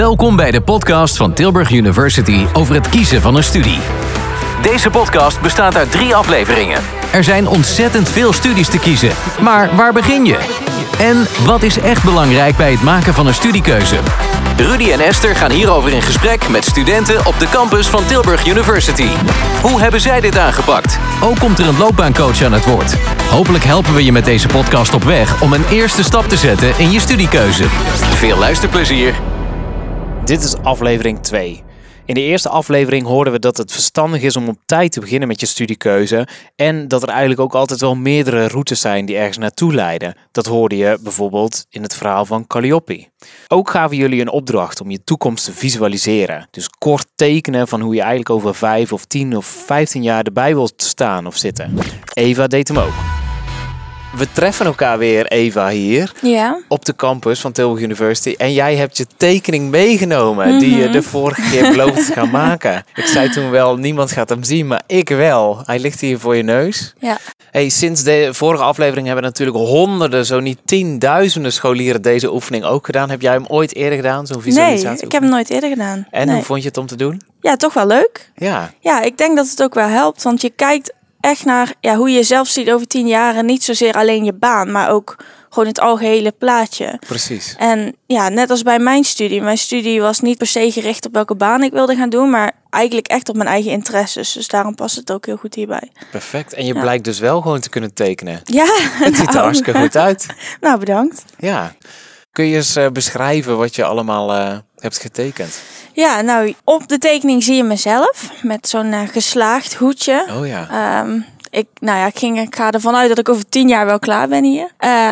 Welkom bij de podcast van Tilburg University over het kiezen van een studie. Deze podcast bestaat uit drie afleveringen. Er zijn ontzettend veel studies te kiezen, maar waar begin je? En wat is echt belangrijk bij het maken van een studiekeuze? Rudy en Esther gaan hierover in gesprek met studenten op de campus van Tilburg University. Hoe hebben zij dit aangepakt? Ook komt er een loopbaancoach aan het woord. Hopelijk helpen we je met deze podcast op weg om een eerste stap te zetten in je studiekeuze. Veel luisterplezier. Dit is aflevering 2. In de eerste aflevering hoorden we dat het verstandig is om op tijd te beginnen met je studiekeuze. En dat er eigenlijk ook altijd wel meerdere routes zijn die ergens naartoe leiden. Dat hoorde je bijvoorbeeld in het verhaal van Calliope. Ook gaven jullie een opdracht om je toekomst te visualiseren. Dus kort tekenen van hoe je eigenlijk over 5 of 10 of 15 jaar erbij wilt staan of zitten. Eva deed hem ook. We treffen elkaar weer, Eva, hier Ja. op de campus van Tilburg University. En jij hebt je tekening meegenomen die Mhm. je de vorige keer beloofd te gaan maken. Ik zei toen wel, niemand gaat hem zien, maar ik wel. Hij ligt hier voor je neus. Ja. Hey, sinds de vorige aflevering hebben natuurlijk honderden, zo niet tienduizenden scholieren deze oefening ook gedaan. Heb jij hem ooit eerder gedaan, zo'n Nee, visualisatie? ik heb hem nooit eerder gedaan. En Nee. hoe vond je het om te doen? Ja, toch wel leuk. Ja, Ja, ik denk dat het ook wel helpt. Want je kijkt echt naar ja, hoe je jezelf ziet over tien jaar. En niet zozeer alleen je baan, maar ook gewoon het algehele plaatje. precies. En ja, net als bij mijn studie. Mijn studie was niet per se gericht op welke baan ik wilde gaan doen. Maar eigenlijk echt op mijn eigen interesses. Dus daarom past het ook heel goed hierbij. Perfect. En je Ja. blijkt dus wel gewoon te kunnen tekenen. Ja, Het ziet er nou, hartstikke goed uit. Nou, bedankt. Ja. Kun je eens eh, beschrijven wat je allemaal eh, hebt getekend? Ja, nou, op de tekening zie je mezelf. Met zo'n eh, geslaagd hoedje. Oh ja. Ehm, ik, nou ja, ik, ging, ik ga ervan uit dat ik over tien jaar wel klaar ben hier.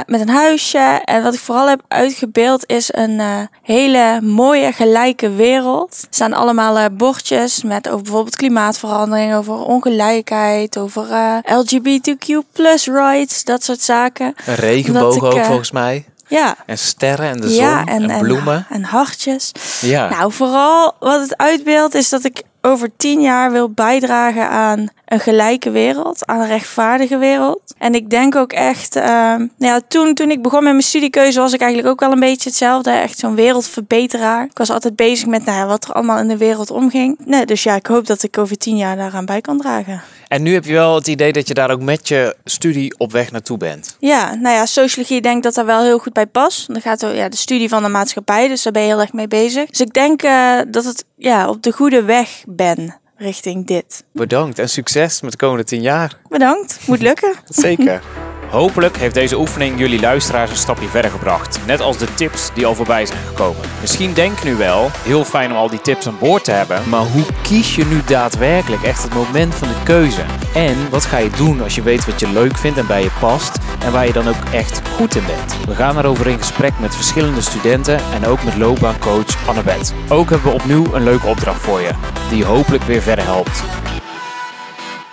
Met een huisje. En wat ik vooral heb uitgebeeld is een hele mooie gelijke wereld. Er staan allemaal bordjes met over bijvoorbeeld klimaatverandering, over ongelijkheid, over LGBTQ plus rights, dat soort zaken. Een regenboog ik, ook volgens mij. Ja. En sterren en de zon ja, en, bloemen. En, hartjes. ja. Nou, vooral wat het uitbeeldt is dat ik over tien jaar wil bijdragen aan een gelijke wereld, aan een rechtvaardige wereld. En ik denk ook echt, ehm, nou ja, toen, toen ik begon met mijn studiekeuze was ik eigenlijk ook wel een beetje hetzelfde. Echt zo'n wereldverbeteraar. Ik was altijd bezig met nou ja, wat er allemaal in de wereld omging. Nee, dus ja, ik hoop dat ik over tien jaar daaraan bij kan dragen. En nu heb je wel het idee dat je daar ook met je studie op weg naartoe bent. Ja, nou ja, sociologie denk dat daar wel heel goed bij past. Dan gaat er ja, de studie van de maatschappij, dus daar ben je heel erg mee bezig. Dus ik denk eh, dat het ja, op de goede weg ben richting dit. Bedankt en succes met de komende tien jaar. Bedankt, moet lukken. Zeker. Hopelijk heeft deze oefening jullie luisteraars een stapje verder gebracht. Net als de tips die al voorbij zijn gekomen. Misschien denk nu wel, heel fijn om al die tips aan boord te hebben. Maar hoe kies je nu daadwerkelijk echt het moment van de keuze? En wat ga je doen als je weet wat je leuk vindt en bij je past? En waar je dan ook echt goed in bent? We gaan erover in gesprek met verschillende studenten en ook met loopbaancoach Annabeth. Ook hebben we opnieuw een leuke opdracht voor je, die hopelijk weer verder helpt.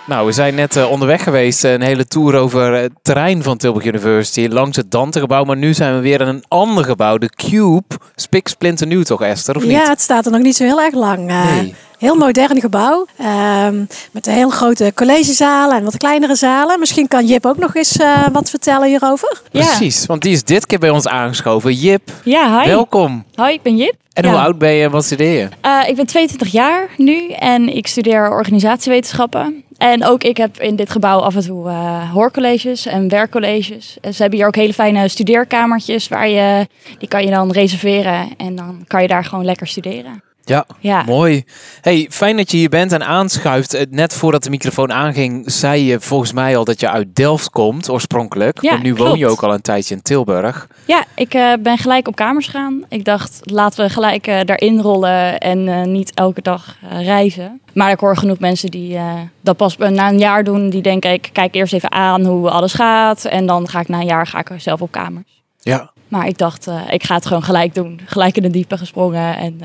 Nou, we zijn net eh, onderweg geweest. eh, Een hele tour over het terrein van Tilburg University. Langs het Dantegebouw. Maar nu zijn we weer in een ander gebouw. De Cube. Spik splinternieuw toch, Esther? Of niet? Ja, het staat er nog niet zo heel erg lang. Eh, Nee. Heel modern gebouw. ehm, met een heel grote collegezalen en wat kleinere zalen. Misschien kan Jip ook nog eens eh, wat vertellen hierover. Precies, want die is dit keer bij ons aangeschoven. Jip, Ja, hi. welkom. Hoi, ik ben Jip. En Ja. hoe oud ben je en wat studeer je? Eh, ik ben 22 jaar nu en ik studeer organisatiewetenschappen. En ook ik heb in dit gebouw af en toe eh, hoorcolleges en werkcolleges. En ze hebben hier ook hele fijne studeerkamertjes waar je, die kan je dan reserveren en dan kan je daar gewoon lekker studeren. Ja, Ja. mooi. Hey, fijn dat je hier bent en aanschuift. Eh, Net voordat de microfoon aanging, zei je volgens mij al dat je uit Delft komt, oorspronkelijk. Ja, maar nu woon je ook al een tijdje in Tilburg. Ja, ik eh, ben gelijk op kamers gaan. Ik dacht, laten we gelijk eh, daarin rollen en niet elke dag reizen. Maar ik hoor genoeg mensen die dat pas na een jaar doen. Die denken, ik kijk eerst even aan hoe alles gaat. En dan ga ik na een jaar ga ik zelf op kamers. Ja, Maar ik dacht, ik ga het gewoon gelijk doen. Gelijk in de diepe gesprongen. En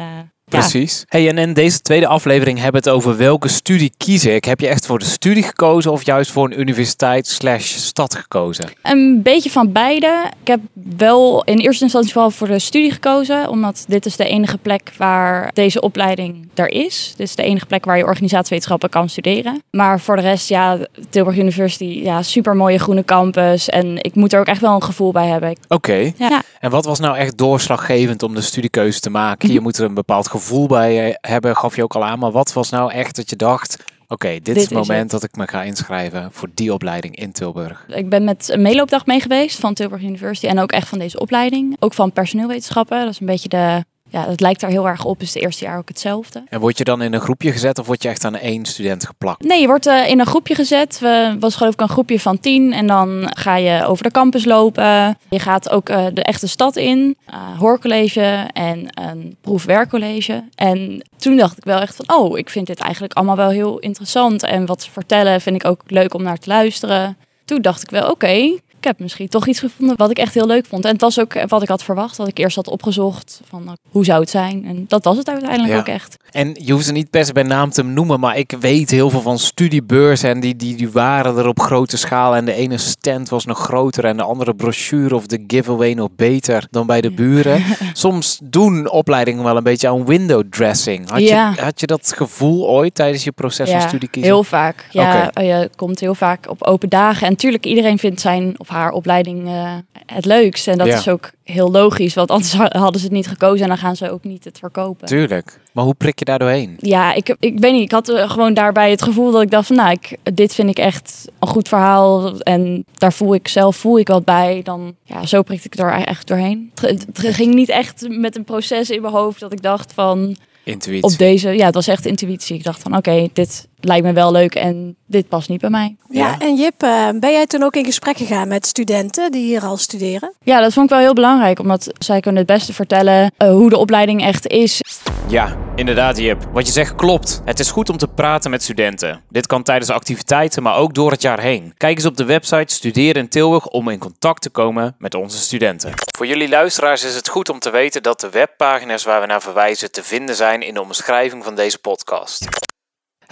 Precies. Hey, en in deze tweede aflevering hebben we het over welke studie kies ik. Heb je echt voor de studie gekozen of juist voor een universiteit slash stad gekozen? Een beetje van beide. Ik heb wel in eerste instantie vooral voor de studie gekozen, omdat dit is de enige plek waar deze opleiding er is. Dit is de enige plek waar je organisatiewetenschappen kan studeren. Maar voor de rest, ja, Tilburg University, ja, super mooie groene campus. En ik moet er ook echt wel een gevoel bij hebben. Oké. Ja. En wat was nou echt doorslaggevend om de studiekeuze te maken? Mhm. Je moet er een bepaald gevoel bij eh, hebben, gaf je ook al aan. Maar wat was nou echt dat je dacht... Oké, dit, is is het moment het. dat ik me ga inschrijven voor die opleiding in Tilburg. Ik ben met een meeloopdag mee geweest van Tilburg University en ook echt van deze opleiding. Ook van personeelwetenschappen. Dat is een beetje de, ja, dat lijkt daar heel erg op. Is het eerste jaar ook hetzelfde. En word je dan in een groepje gezet of word je echt aan één student geplakt? Nee, je wordt eh, in een groepje gezet. We was geloof ik een groepje van tien. En dan ga je over de campus lopen. Je gaat ook eh, de echte stad in. eh, hoorcollege en een proefwerkcollege. En toen dacht ik wel echt van... Oh, ik vind dit eigenlijk allemaal wel heel interessant. En wat ze vertellen vind ik ook leuk om naar te luisteren. Toen dacht ik wel, oké... ik heb misschien toch iets gevonden wat ik echt heel leuk vond. En het was ook wat ik had verwacht. Dat ik eerst had opgezocht van nou, hoe zou het zijn. En dat was het uiteindelijk Ja. ook echt. En je hoeft ze niet per se bij naam te noemen, maar ik weet heel veel van studiebeurzen en die, die, die waren er op grote schaal. En de ene stand was nog groter en de andere brochure of de giveaway nog beter dan bij de buren. Soms doen opleidingen wel een beetje aan window dressing. Had, Ja. je, had je dat gevoel ooit tijdens je proces van studie kiezen? Heel vaak. Ja, Oké. je komt heel vaak op open dagen. En natuurlijk, iedereen vindt zijn of haar opleiding eh, het leukst. En dat Ja. is ook heel logisch, want anders hadden ze het niet gekozen en dan gaan ze ook niet het verkopen. Tuurlijk. Maar hoe prik je daar doorheen? Ja, ik, ik weet niet. Ik had eh, gewoon daarbij het gevoel dat ik dacht van, nou, ik, dit vind ik echt een goed verhaal. En daar voel ik zelf voel ik wat bij. Dan, ja, zo prikte ik er echt doorheen. Het, het ging niet echt met een proces in mijn hoofd dat ik dacht van, Intuïtie. op deze, ja, het was echt intuïtie. Ik dacht van, oké, dit lijkt me wel leuk en dit past niet bij mij. Ja, Ja. en Jip, eh, ben jij toen ook in gesprek gegaan met studenten die hier al studeren? Ja, dat vond ik wel heel belangrijk, omdat zij kunnen het beste vertellen eh, hoe de opleiding echt is. Ja, inderdaad Jip. Wat je zegt klopt. Het is goed om te praten met studenten. Dit kan tijdens activiteiten, maar ook door het jaar heen. Kijk eens op de website Studeren in Tilburg om in contact te komen met onze studenten. Voor jullie luisteraars is het goed om te weten dat de webpagina's waar we naar verwijzen te vinden zijn in de omschrijving van deze podcast.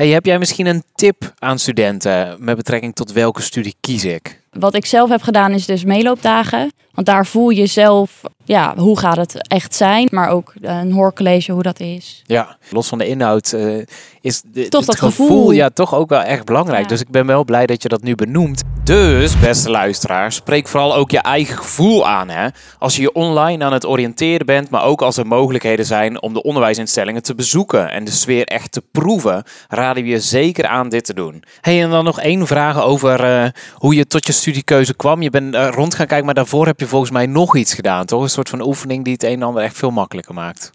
Heb jij misschien een tip aan studenten met betrekking tot welke studie kies ik? Wat ik zelf heb gedaan is dus meeloopdagen. Want daar voel je zelf, ja, hoe gaat het echt zijn. Maar ook een hoorcollege, hoe dat is. Ja, los van de inhoud eh, is de, Toch het dat gevoel, gevoel. ja, toch ook wel echt belangrijk. Ja. Dus ik ben wel blij dat je dat nu benoemt. Dus, beste luisteraar, spreek vooral ook je eigen gevoel aan. Hè? Als je je online aan het oriënteren bent, maar ook als er mogelijkheden zijn om de onderwijsinstellingen te bezoeken en de sfeer echt te proeven, raden we je zeker aan dit te doen. Hey, en dan nog één vraag over eh, hoe je tot je studiekeuze kwam. Je bent eh, rond gaan kijken, maar daarvoor heb je volgens mij nog iets gedaan, toch? Soort van oefening die het een en ander echt veel makkelijker maakt.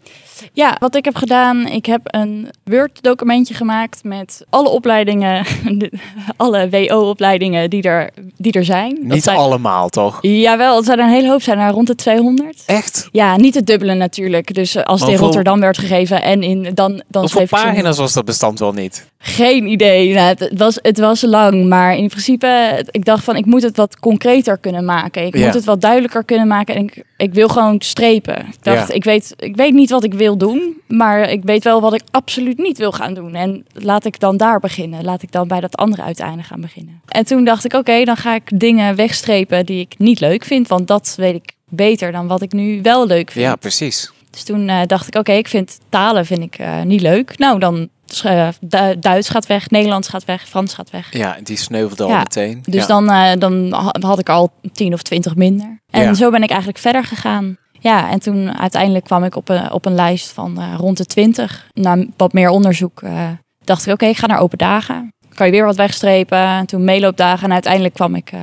Ja, wat ik heb gedaan, ik heb een Word-documentje gemaakt met alle opleidingen, alle WO-opleidingen die er, die er zijn. Niet zijn, allemaal, toch? Jawel, het zijn een hele hoop, zijn er rond de 200. Echt? Ja, niet het dubbele natuurlijk. Dus eh, als het in Rotterdam werd gegeven en in, dan, dan Hoeveel pagina's was dat bestand wel niet? Geen idee. Nou, het, het was, het was lang, maar in principe, ik dacht van, ik moet het wat concreter kunnen maken. Ik Ja. moet het wat duidelijker kunnen maken en ik, ik wil gewoon strepen. Ik dacht, Ja. ik, weet, ik weet niet wat ik wil doen, maar ik weet wel wat ik absoluut niet wil gaan doen. En laat ik dan daar beginnen. Laat ik dan bij dat andere uiteinde gaan beginnen. En toen dacht ik, oké, dan ga ik dingen wegstrepen die ik niet leuk vind, want dat weet ik beter dan wat ik nu wel leuk vind. Ja, precies. Dus toen eh, dacht ik, oké, ik vind talen vind ik, eh, niet leuk. Nou, dan uh, Du- Duits gaat weg, Nederlands gaat weg, Frans gaat weg. Ja, die sneuvelde al Ja, meteen. Dus ja. dan, eh, dan ha- had ik al tien of twintig minder. En Ja. zo ben ik eigenlijk verder gegaan. Ja, en toen uiteindelijk kwam ik op een, op een lijst van eh, rond de twintig. Na wat meer onderzoek eh, dacht ik, oké, ik ga naar open dagen. Kan je weer wat wegstrepen. En toen meeloopdagen en uiteindelijk kwam ik eh,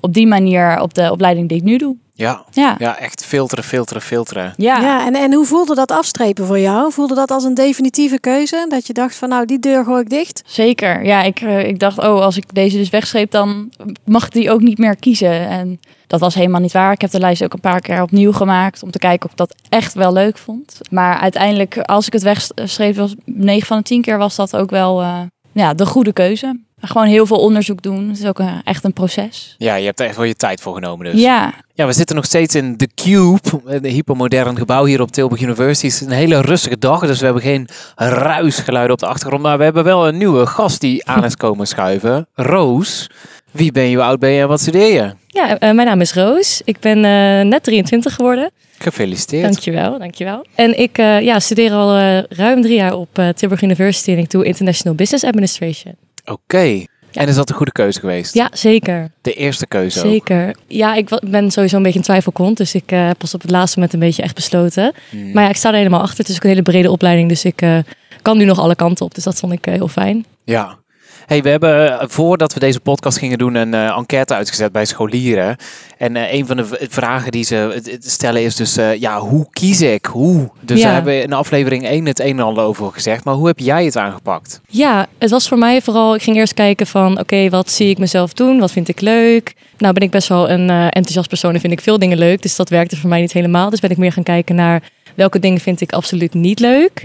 op die manier op de opleiding die ik nu doe. Ja. Ja, ja, echt filteren, filteren, filteren. ja. Ja, en, en hoe voelde dat afstrepen voor jou? Voelde dat als een definitieve keuze? Dat je dacht van nou, die deur gooi ik dicht? Zeker. Ja, ik, eh, ik dacht, oh, als ik deze dus wegstreep, dan mag die ook niet meer kiezen. En dat was helemaal niet waar. Ik heb de lijst ook een paar keer opnieuw gemaakt om te kijken of ik dat echt wel leuk vond. Maar uiteindelijk, als ik het wegstreep, was 9 van de 10 keer was dat ook wel eh, ja, de goede keuze. Gewoon heel veel onderzoek doen. Het is ook een- echt een proces. Ja, je hebt er echt wel je tijd voor genomen dus. Ja, Ja, we zitten nog steeds in The Cube, een hypermodern gebouw hier op Tilburg University. Het is een hele rustige dag, dus we hebben geen ruisgeluiden op de achtergrond. Maar we hebben wel een nieuwe gast die aan is komen schuiven. Roos, wie ben je, hoe oud ben je en wat studeer je? Ja, eh, mijn naam is Roos. Ik ben eh, net 23 geworden. Gefeliciteerd. Dankjewel, dankjewel. En ik eh, ja, studeer al eh, ruim drie jaar op eh, Tilburg University en ik doe International Business Administration. Oké. En is dat een goede keuze geweest? Ja, zeker. De eerste keuze ook. Zeker. Ja, ik ben sowieso een beetje in twijfelkont, dus ik eh, heb pas op het laatste moment een beetje echt besloten. Hmm. Maar ja, ik sta er helemaal achter. Het is ook een hele brede opleiding, dus ik eh, kan nu nog alle kanten op. Dus dat vond ik eh, heel fijn. Ja. Hey, we hebben eh, voordat we deze podcast gingen doen een eh, enquête uitgezet bij scholieren. En eh, een van de vragen die ze stellen is dus, ja, hoe kies ik? Hoe? Dus Ja. daar hebben we in aflevering 1 het een en ander over gezegd. Maar hoe heb jij het aangepakt? Ja, het was voor mij vooral, ik ging eerst kijken van, oké, wat zie ik mezelf doen? Wat vind ik leuk? Nou ben ik best wel een enthousiast persoon en vind ik veel dingen leuk. Dus dat werkte voor mij niet helemaal. Dus ben ik meer gaan kijken naar welke dingen vind ik absoluut niet leuk.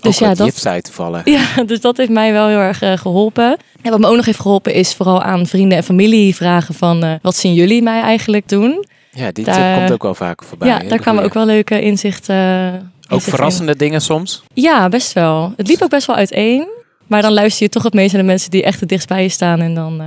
Dus ja, dat- zei toevallig. Ja, dus dat heeft mij wel heel erg eh, geholpen. En wat me ook nog heeft geholpen is vooral aan vrienden en familie vragen van, eh, wat zien jullie mij eigenlijk doen? Ja, die Daar- tip komt ook wel vaker voorbij. ja, daar kwamen ook wel leuke inzichten. eh, Ook inzichten in. verrassende dingen soms? Ja, best wel. Het liep ook best wel uiteen. Maar dan luister je toch het meest naar de mensen die echt het dichtst bij je staan. En dan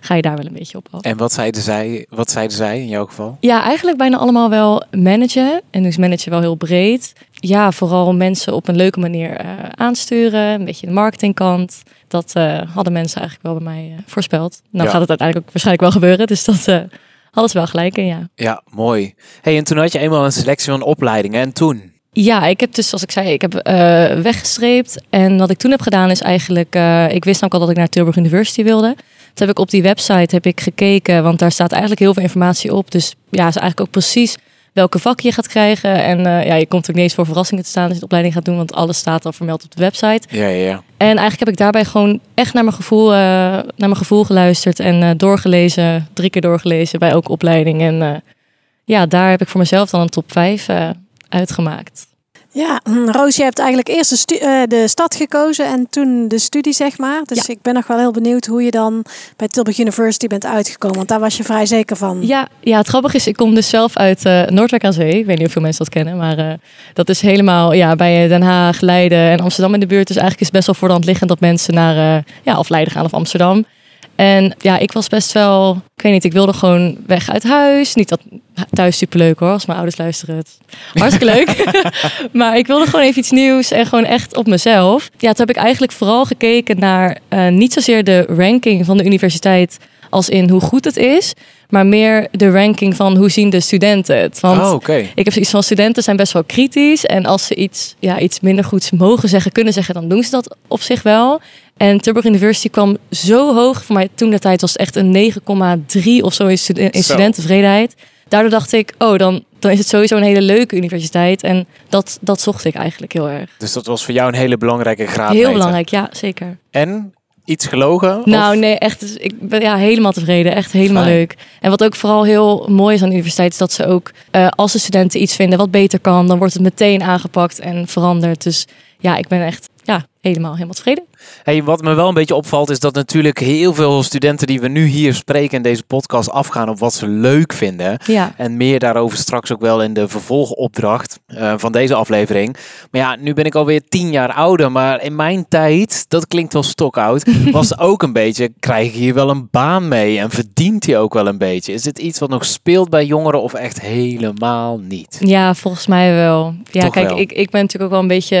ga je daar wel een beetje op af. En wat zeiden zij, wat zeiden zij in jouw geval? Ja, eigenlijk bijna allemaal wel managen. En dus managen wel heel breed. Ja, vooral mensen op een leuke manier eh, aansturen. Een beetje de marketingkant. Dat eh, hadden mensen eigenlijk wel bij mij eh, voorspeld. Nou Ja. gaat het uiteindelijk ook waarschijnlijk wel gebeuren. Dus dat hadden ze wel gelijk in, ja. Ja, mooi. Hey, en toen had je eenmaal een selectie van opleidingen. En toen? Ja, ik heb dus, zoals ik zei, ik heb weggestreept. En wat ik toen heb gedaan is eigenlijk, ik wist ook al dat ik naar Tilburg University wilde. Toen heb ik op die website heb ik gekeken, want daar staat eigenlijk heel veel informatie op. Dus ja, is eigenlijk ook precies welke vak je gaat krijgen. En eh, ja, je komt ook niet eens voor verrassingen te staan als je de opleiding gaat doen, want alles staat al vermeld op de website. Ja, ja, ja. En eigenlijk heb ik daarbij gewoon echt naar mijn gevoel, eh, naar mijn gevoel geluisterd en eh, doorgelezen, drie keer doorgelezen bij elke opleiding. En ja, daar heb ik voor mezelf dan een top 5 eh, uitgemaakt. Ja, hm, Roos, je hebt eigenlijk eerst de, eh, de stad gekozen en toen de studie, zeg maar. Dus ik ben nog wel heel benieuwd hoe je dan bij Tilburg University bent uitgekomen. Want daar was je vrij zeker van. Ja, ja, het grappige is, ik kom dus zelf uit eh, Noordwijk aan Zee. Ik weet niet of veel mensen dat kennen, maar eh, dat is helemaal ja, bij Den Haag, Leiden en Amsterdam in de buurt. Dus eigenlijk is het best wel voor de hand liggend dat mensen naar ja, of Leiden gaan of Amsterdam. En ja, ik was best wel, ik weet niet, ik wilde gewoon weg uit huis. Niet dat thuis superleuk hoor, als mijn ouders luisteren het. Hartstikke leuk. maar ik wilde gewoon even iets nieuws en gewoon echt op mezelf. Ja, toen heb ik eigenlijk vooral gekeken naar eh, niet zozeer de ranking van de universiteit als in hoe goed het is, maar meer de ranking van hoe zien de studenten het. Want Oh, ik heb zoiets van studenten zijn best wel kritisch. En als ze iets, ja, iets minder goeds mogen zeggen, kunnen zeggen, dan doen ze dat op zich wel. En Tilburg University kwam zo hoog. Voor mij toen de tijd was het echt een 9,3 of zo in, studen- in Zo. studententevredenheid. Daardoor dacht ik, oh, dan, dan is het sowieso een hele leuke universiteit. En dat, dat zocht ik eigenlijk heel erg. Dus dat was voor jou een hele belangrijke graad. Heel belangrijk, ja, zeker. En iets gelogen? Nou, Of- nee, echt. dus Ik ben ja, helemaal tevreden. Echt helemaal Fijn. leuk. En wat ook vooral heel mooi is aan de universiteit, is dat ze ook, eh, als de studenten iets vinden wat beter kan, dan wordt het meteen aangepakt en veranderd. Dus ja, ik ben echt ja, helemaal, helemaal tevreden. Hey, wat me wel een beetje opvalt is dat natuurlijk heel veel studenten die we nu hier spreken in deze podcast afgaan op wat ze leuk vinden. Ja. En meer daarover straks ook wel in de vervolgopdracht eh, van deze aflevering. Maar ja, nu ben ik alweer tien jaar ouder. Maar in mijn tijd, dat klinkt wel stokoud, was ook een beetje, krijg je hier wel een baan mee? En verdient hij ook wel een beetje? Is dit iets wat nog speelt bij jongeren of echt helemaal niet? Ja, volgens mij wel. Ja, Toch kijk, wel. Ik, ik ben natuurlijk ook wel een beetje.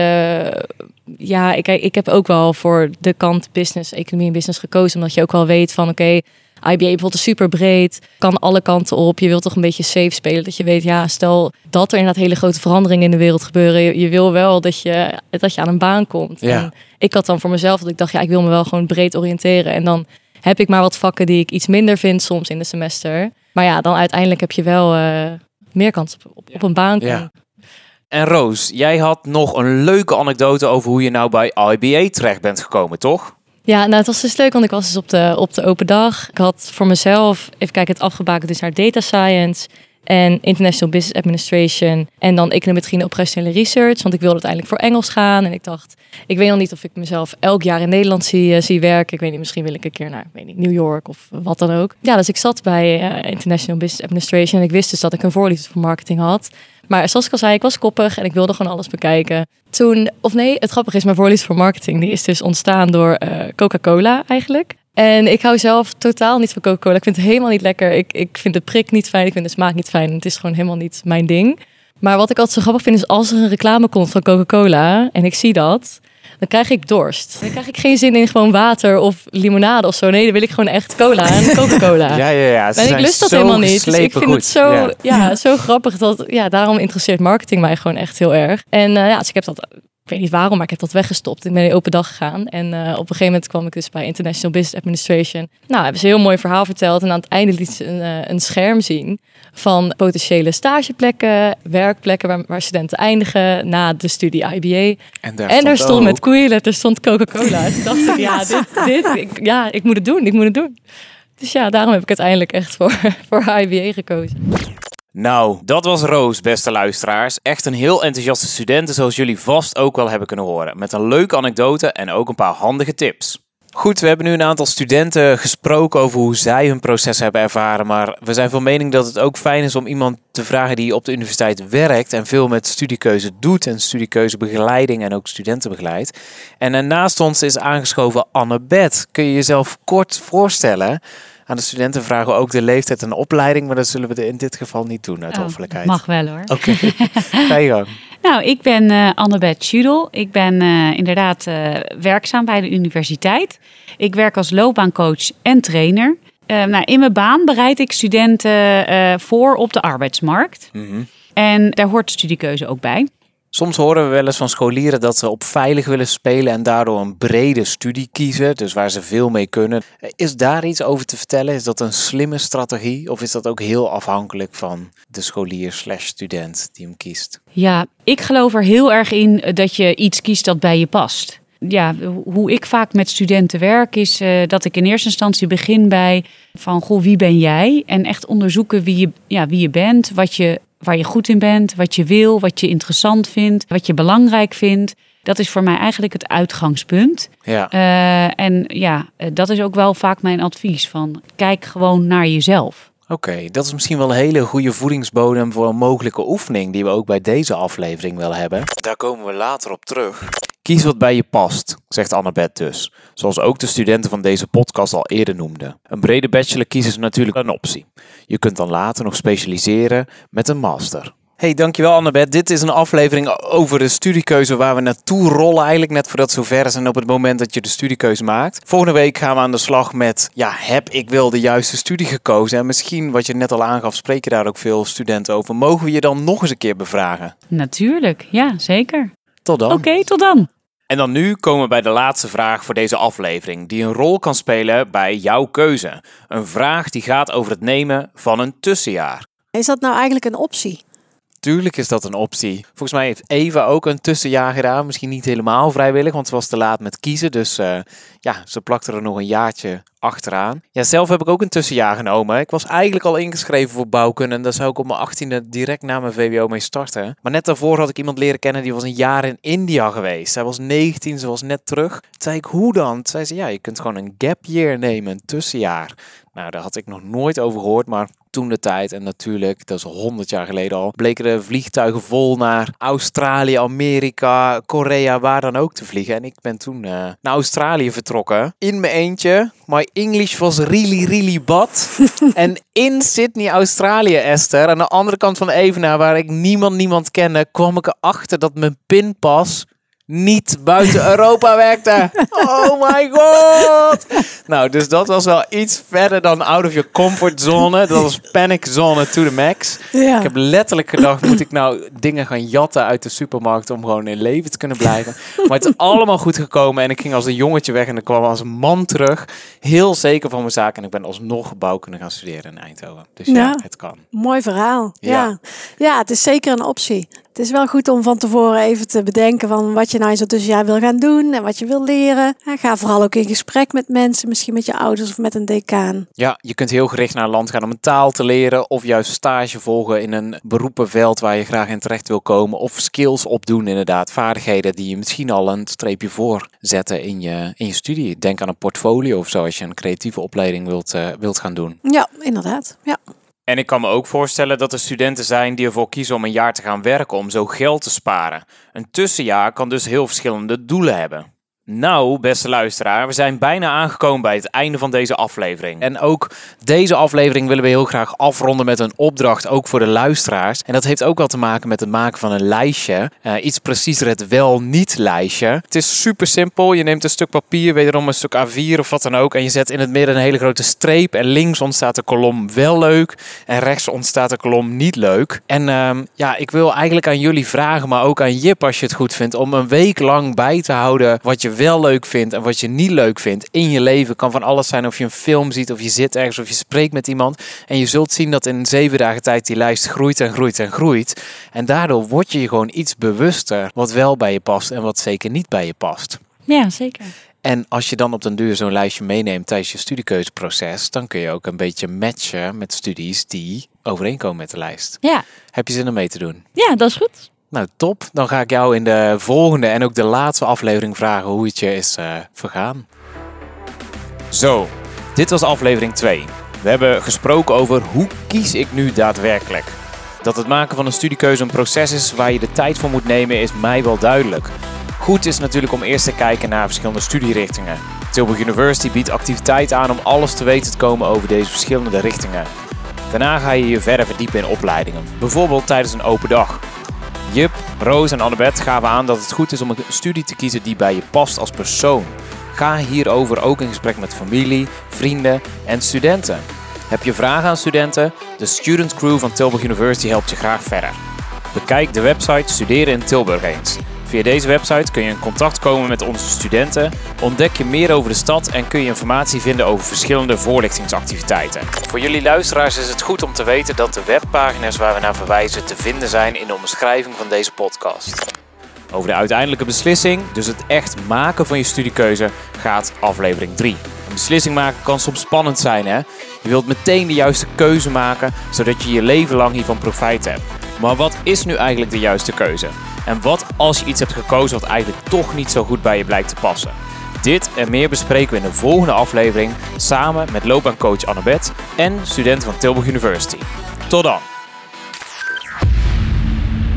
Ja, ik, ik heb ook wel voor de kant business, economie en business gekozen. Omdat je ook wel weet van oké, IBA bijvoorbeeld is super breed, kan alle kanten op. Je wilt toch een beetje safe spelen. Dat je weet, ja, stel dat er inderdaad hele grote veranderingen in de wereld gebeuren. Je, je wil wel dat je, dat je aan een baan komt. Ja. En ik had dan voor mezelf dat ik dacht, ja, ik wil me wel gewoon breed oriënteren. En dan heb ik maar wat vakken die ik iets minder vind soms in de semester. Maar ja, dan uiteindelijk heb je wel eh, meer kans op, op, op een baan. Ja. En Roos, jij had nog een leuke anekdote over hoe je nou bij IBA terecht bent gekomen, toch? Ja, nou het was dus leuk, want ik was dus op de, op de open dag. Ik had voor mezelf, even kijken, het afgebakend dus naar data science. En International Business Administration. En dan econometrie en operationele research. Want ik wilde uiteindelijk voor Engels gaan. En ik dacht, ik weet nog niet of ik mezelf elk jaar in Nederland zie, eh, zie werken. Ik weet niet, misschien wil ik een keer naar weet niet, New York of wat dan ook. Ja, dus ik zat bij eh, International Business Administration. En ik wist dus dat ik een voorliefde voor marketing had. Maar zoals ik al zei, ik was koppig en ik wilde gewoon alles bekijken. Toen, of nee, het grappige is, mijn voorliefde voor marketing, die is dus ontstaan door eh, Coca-Cola eigenlijk. En ik hou zelf totaal niet van Coca-Cola. Ik vind het helemaal niet lekker. Ik, ik vind de prik niet fijn. Ik vind de smaak niet fijn. Het is gewoon helemaal niet mijn ding. Maar wat ik altijd zo grappig vind is als er een reclame komt van Coca-Cola en ik zie dat, dan krijg ik dorst. Dan krijg ik geen zin in gewoon water of limonade of zo. Nee, dan wil ik gewoon echt cola en Coca-Cola. Ja, ja, ja. En ik lust dat helemaal niet. Dus ik vind goed. het zo, Ja. ja. zo grappig. Dat, ja, daarom interesseert marketing mij gewoon echt heel erg. En eh, ja, dus ik heb dat, ik weet niet waarom, maar ik heb dat weggestopt. Ik ben in open dag gegaan. En eh, op een gegeven moment kwam ik dus bij International Business Administration. Nou, hebben ze een heel mooi verhaal verteld. En aan het einde liet ze een, eh, een scherm zien van potentiële stageplekken, werkplekken waar, waar studenten eindigen na de studie IBA. En daar En er stond met koeienletters stond Coca-Cola. Toen dacht ik, ja, dit, dit, ik, ja, ik moet het doen, ik moet het doen. Dus ja, daarom heb ik uiteindelijk echt voor, voor IBA gekozen. Nou, dat was Roos, beste luisteraars. Echt een heel enthousiaste studenten, zoals jullie vast ook wel hebben kunnen horen. Met een leuke anekdote en ook een paar handige tips. Goed, we hebben nu een aantal studenten gesproken over hoe zij hun proces hebben ervaren. Maar we zijn van mening dat het ook fijn is om iemand te vragen die op de universiteit werkt en veel met studiekeuze doet en studiekeuzebegeleiding en ook studenten begeleidt. En eh, naast ons is aangeschoven Annabeth. Kun je jezelf kort voorstellen? Aan de studenten vragen we ook de leeftijd en de opleiding, maar dat zullen we in dit geval niet doen uit Oh, hoffelijkheid. Mag wel hoor. Oké, ga je gang. Nou, ik ben eh Annabeth Schudel. Ik ben eh, inderdaad eh, werkzaam bij de universiteit. Ik werk als loopbaancoach en trainer. Nou, in mijn baan bereid ik studenten voor op de arbeidsmarkt. Mhm. En daar hoort studiekeuze ook bij. Soms horen we wel eens van scholieren dat ze op veilig willen spelen en daardoor een brede studie kiezen, dus waar ze veel mee kunnen. Is daar iets over te vertellen? Is dat een slimme strategie of is dat ook heel afhankelijk van de scholier slash student die hem kiest? Ja, ik geloof er heel erg in dat je iets kiest dat bij je past. Ja, ho- hoe ik vaak met studenten werk is eh, dat ik in eerste instantie begin bij van goh, wie ben jij? En echt onderzoeken wie je, ja, wie je bent, wat je, waar je goed in bent, wat je wil, wat je interessant vindt, wat je belangrijk vindt. Dat is voor mij eigenlijk het uitgangspunt. Ja, Eh, en ja, eh, dat is ook wel vaak mijn advies van kijk gewoon naar jezelf. oké. Dat is misschien wel een hele goede voedingsbodem voor een mogelijke oefening die we ook bij deze aflevering wel hebben. Daar komen we later op terug. Kies wat bij je past, zegt Annabeth dus. Zoals ook de studenten van deze podcast al eerder noemden. Een brede bachelor kiezen is natuurlijk een optie. Je kunt dan later nog specialiseren met een master. Hey, dankjewel Annabeth. Dit is een aflevering over de studiekeuze waar we naartoe rollen. Eigenlijk net voordat het zover is en op het moment dat je de studiekeuze maakt. Volgende week gaan we aan de slag met, ja, heb ik wel de juiste studie gekozen? En misschien, wat je net al aangaf, spreken daar ook veel studenten over. Mogen we je dan nog eens een keer bevragen? Natuurlijk, ja, zeker. Tot dan. Oké, tot dan. En dan nu komen we bij de laatste vraag voor deze aflevering, die een rol kan spelen bij jouw keuze. Een vraag die gaat over het nemen van een tussenjaar. Is dat nou eigenlijk een optie? Tuurlijk is dat een optie. Volgens mij heeft Eva ook een tussenjaar gedaan. Misschien niet helemaal vrijwillig, want ze was te laat met kiezen. Dus eh, ja, ze plakte er nog een jaartje achteraan. Ja, zelf heb ik ook een tussenjaar genomen. Ik was eigenlijk al ingeschreven voor bouwkunde. En daar zou ik op mijn achttiende direct na mijn VWO mee starten. Maar net daarvoor had ik iemand leren kennen die was een jaar in India geweest. Zij was 19, ze was net terug. Toen zei ik, hoe dan? Toen zei ze, ja, je kunt gewoon een gap year nemen, een tussenjaar. Nou, daar had ik nog nooit over gehoord, maar toen de tijd, en natuurlijk, dat is 100 jaar geleden al, bleken de vliegtuigen vol naar Australië, Amerika, Korea, waar dan ook te vliegen. En ik ben toen eh, naar Australië vertrokken. In mijn eentje. My English was really, really bad. en in Sydney, Australië, Esther, aan de andere kant van de Evenaar, waar ik niemand, niemand kende, kwam ik erachter dat mijn pinpas niet buiten Europa werkte. Oh my god! Nou, dus dat was wel iets verder dan out of your comfort zone. Dat was panic zone to the max. Ja. Ik heb letterlijk gedacht, moet ik nou dingen gaan jatten uit de supermarkt om gewoon in leven te kunnen blijven? Maar het is allemaal goed gekomen en ik ging als een jongetje weg en ik kwam als een man terug. Heel zeker van mijn zaak en ik ben alsnog bouwkunde gaan studeren in Eindhoven. Dus ja, Ja. het kan. Mooi verhaal. Ja. Ja. ja. het is zeker een optie. Het is wel goed om van tevoren even te bedenken van wat je je nou zo'n tussenjaar wil gaan doen en wat je wil leren. En ga vooral ook in gesprek met mensen, misschien met je ouders of met een decaan. Ja, je kunt heel gericht naar een land gaan om een taal te leren. Of juist stage volgen in een beroepenveld waar je graag in terecht wil komen. Of skills opdoen inderdaad. Vaardigheden die je misschien al een streepje voor zetten in je, in je studie. Denk aan een portfolio of zo als je een creatieve opleiding wilt, uh, wilt gaan doen. Ja, inderdaad. Ja. En ik kan me ook voorstellen dat er studenten zijn die ervoor kiezen om een jaar te gaan werken om zo geld te sparen. Een tussenjaar kan dus heel verschillende doelen hebben. Nou, beste luisteraar, we zijn bijna aangekomen bij het einde van deze aflevering. En ook deze aflevering willen we heel graag afronden met een opdracht, ook voor de luisteraars. En dat heeft ook wel te maken met het maken van een lijstje. Uh, iets preciezer het wel-niet-lijstje. Het is super simpel. Je neemt een stuk papier, wederom een stuk A4 of wat dan ook. En je zet in het midden een hele grote streep. En links ontstaat de kolom wel leuk. En rechts ontstaat de kolom niet leuk. En uh, ja, ik wil eigenlijk aan jullie vragen, maar ook aan Jip als je het goed vindt, om een week lang bij te houden wat je wel leuk vindt en wat je niet leuk vindt in je leven. Kan van alles zijn of je een film ziet of je zit ergens of je spreekt met iemand. En je zult zien dat in zeven dagen tijd die lijst groeit en groeit en groeit. En daardoor word je je gewoon iets bewuster wat wel bij je past en wat zeker niet bij je past. Ja, zeker. En als je dan op den duur zo'n lijstje meeneemt tijdens je studiekeuzeproces, dan kun je ook een beetje matchen met studies die overeenkomen met de lijst. Ja. Heb je zin om mee te doen? Ja, dat is goed. Nou, top. Dan ga ik jou in de volgende en ook de laatste aflevering vragen hoe het je is uh, vergaan. Zo, dit was aflevering 2. We hebben gesproken over hoe kies ik nu daadwerkelijk. Dat het maken van een studiekeuze een proces is waar je de tijd voor moet nemen, is mij wel duidelijk. Goed is natuurlijk om eerst te kijken naar verschillende studierichtingen. Tilburg University biedt activiteit aan om alles te weten te komen over deze verschillende richtingen. Daarna ga je je verder verdiepen in opleidingen, bijvoorbeeld tijdens een open dag. Jip, Roos en Annabeth gaven aan dat het goed is om een studie te kiezen die bij je past als persoon. Ga hierover ook in gesprek met familie, vrienden en studenten. Heb je vragen aan studenten? De Student Crew van Tilburg University helpt je graag verder. Bekijk de website Studeren in Tilburg eens. Via deze website kun je in contact komen met onze studenten, ontdek je meer over de stad en kun je informatie vinden over verschillende voorlichtingsactiviteiten. Voor jullie luisteraars is het goed om te weten dat de webpagina's waar we naar verwijzen te vinden zijn in de omschrijving van deze podcast. Over de uiteindelijke beslissing, dus het echt maken van je studiekeuze, gaat aflevering 3. Een beslissing maken kan soms spannend zijn, hè? Je wilt meteen de juiste keuze maken, zodat je je leven lang hiervan profijt hebt. Maar wat is nu eigenlijk de juiste keuze? En wat als je iets hebt gekozen wat eigenlijk toch niet zo goed bij je blijkt te passen? Dit en meer bespreken we in de volgende aflevering samen met loopbaancoach Annabeth en studenten van Tilburg University. Tot dan!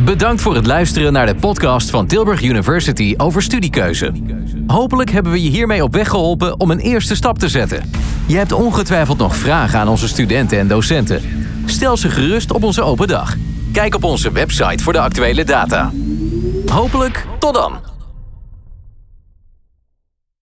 Bedankt voor het luisteren naar de podcast van Tilburg University over studiekeuze. Hopelijk hebben we je hiermee op weg geholpen om een eerste stap te zetten. Je hebt ongetwijfeld nog vragen aan onze studenten en docenten. Stel ze gerust op onze open dag. Kijk op onze website voor de actuele data. Hopelijk tot dan!